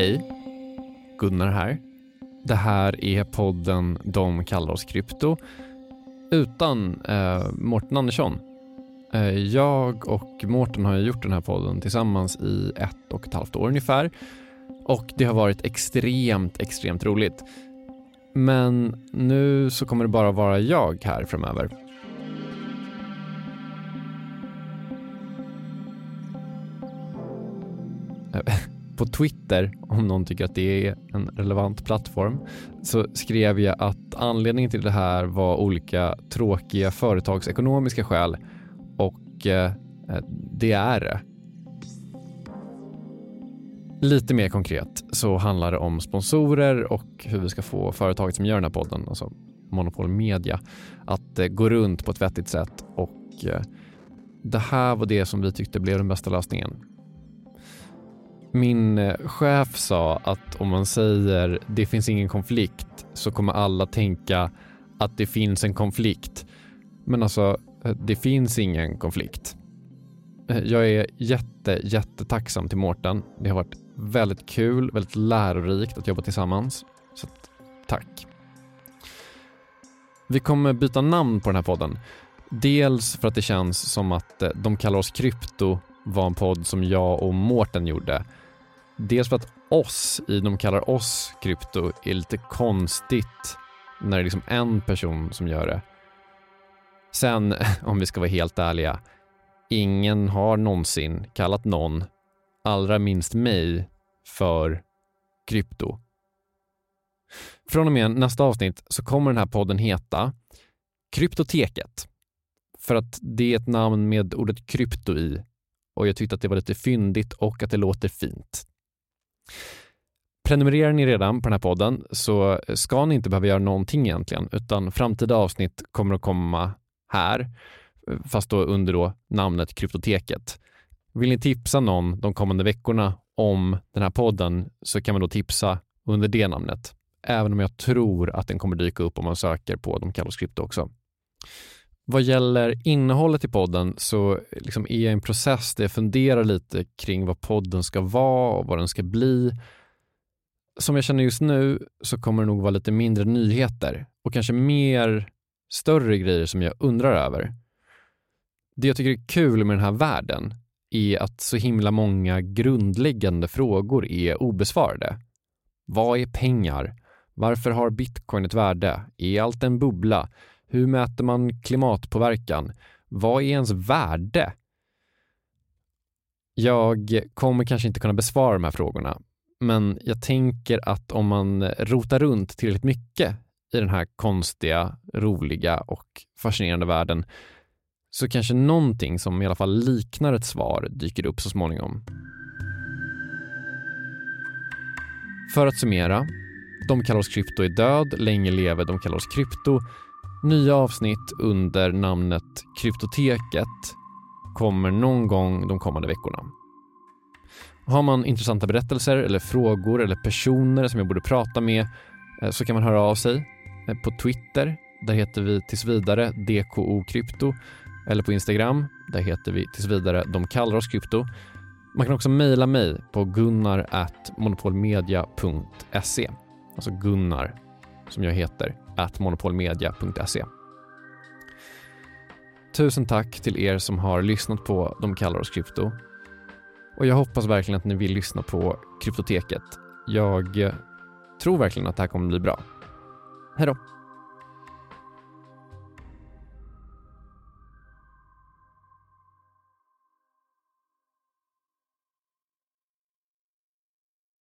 Hej, Gunnar här. Det här är podden De kallar oss krypto utan eh, Mårten Andersson. Eh, jag och Mårten har gjort den här podden tillsammans i ett och ett halvt år ungefär och det har varit extremt, extremt roligt. Men nu så kommer det bara vara jag här framöver. Eh, På Twitter, om någon tycker att det är en relevant plattform, så skrev jag att anledningen till det här var olika tråkiga företagsekonomiska skäl och eh, eh, det är det. Lite mer konkret så handlar det om sponsorer och hur vi ska få företaget som gör den här podden, alltså Monopol Media, att eh, gå runt på ett vettigt sätt och eh, det här var det som vi tyckte blev den bästa lösningen. Min eh, chef sa att om man säger det finns ingen konflikt så kommer alla tänka att det finns en konflikt. Men alltså, eh, det finns ingen konflikt. Eh, jag är jätte, jättetacksam till Mårten. Det har varit väldigt kul, väldigt lärorikt att jobba tillsammans. Så tack. Vi kommer byta namn på den här podden. Dels för att det känns som att de kallar oss krypto var en podd som jag och Mårten gjorde. Dels för att oss i de kallar oss krypto är lite konstigt när det är liksom en person som gör det. Sen, om vi ska vara helt ärliga, ingen har någonsin kallat någon, allra minst mig, för krypto. Från och med nästa avsnitt så kommer den här podden heta Kryptoteket. För att det är ett namn med ordet krypto i och jag tyckte att det var lite fyndigt och att det låter fint. Prenumererar ni redan på den här podden så ska ni inte behöva göra någonting egentligen, utan framtida avsnitt kommer att komma här, fast då under då namnet Kryptoteket. Vill ni tipsa någon de kommande veckorna om den här podden så kan man då tipsa under det namnet. Även om jag tror att den kommer dyka upp om man söker på De kallas krypto också. Vad gäller innehållet i podden så liksom är jag i en process där jag funderar lite kring vad podden ska vara och vad den ska bli. Som jag känner just nu så kommer det nog vara lite mindre nyheter och kanske mer större grejer som jag undrar över. Det jag tycker är kul med den här världen är att så himla många grundläggande frågor är obesvarade. Vad är pengar? Varför har bitcoin ett värde? Är allt en bubbla? Hur mäter man klimatpåverkan? Vad är ens värde? Jag kommer kanske inte kunna besvara de här frågorna, men jag tänker att om man rotar runt tillräckligt mycket i den här konstiga, roliga och fascinerande världen så kanske någonting som i alla fall liknar ett svar dyker upp så småningom. För att summera. De kallar oss krypto är död, länge lever de kallar oss krypto. Nya avsnitt under namnet Kryptoteket kommer någon gång de kommande veckorna. Har man intressanta berättelser eller frågor eller personer som jag borde prata med eh, så kan man höra av sig eh, på Twitter. Där heter vi tills vidare DKO Krypto eller på Instagram. Där heter vi tills vidare De kallar oss krypto. Man kan också mejla mig på gunnar.monopolmedia.se. Alltså Gunnar, som jag heter, at monopolmedia.se. Tusen tack till er som har lyssnat på De kallar oss krypto. Och jag hoppas verkligen att ni vill lyssna på Kryptoteket. Jag tror verkligen att det här kommer bli bra. Hej då!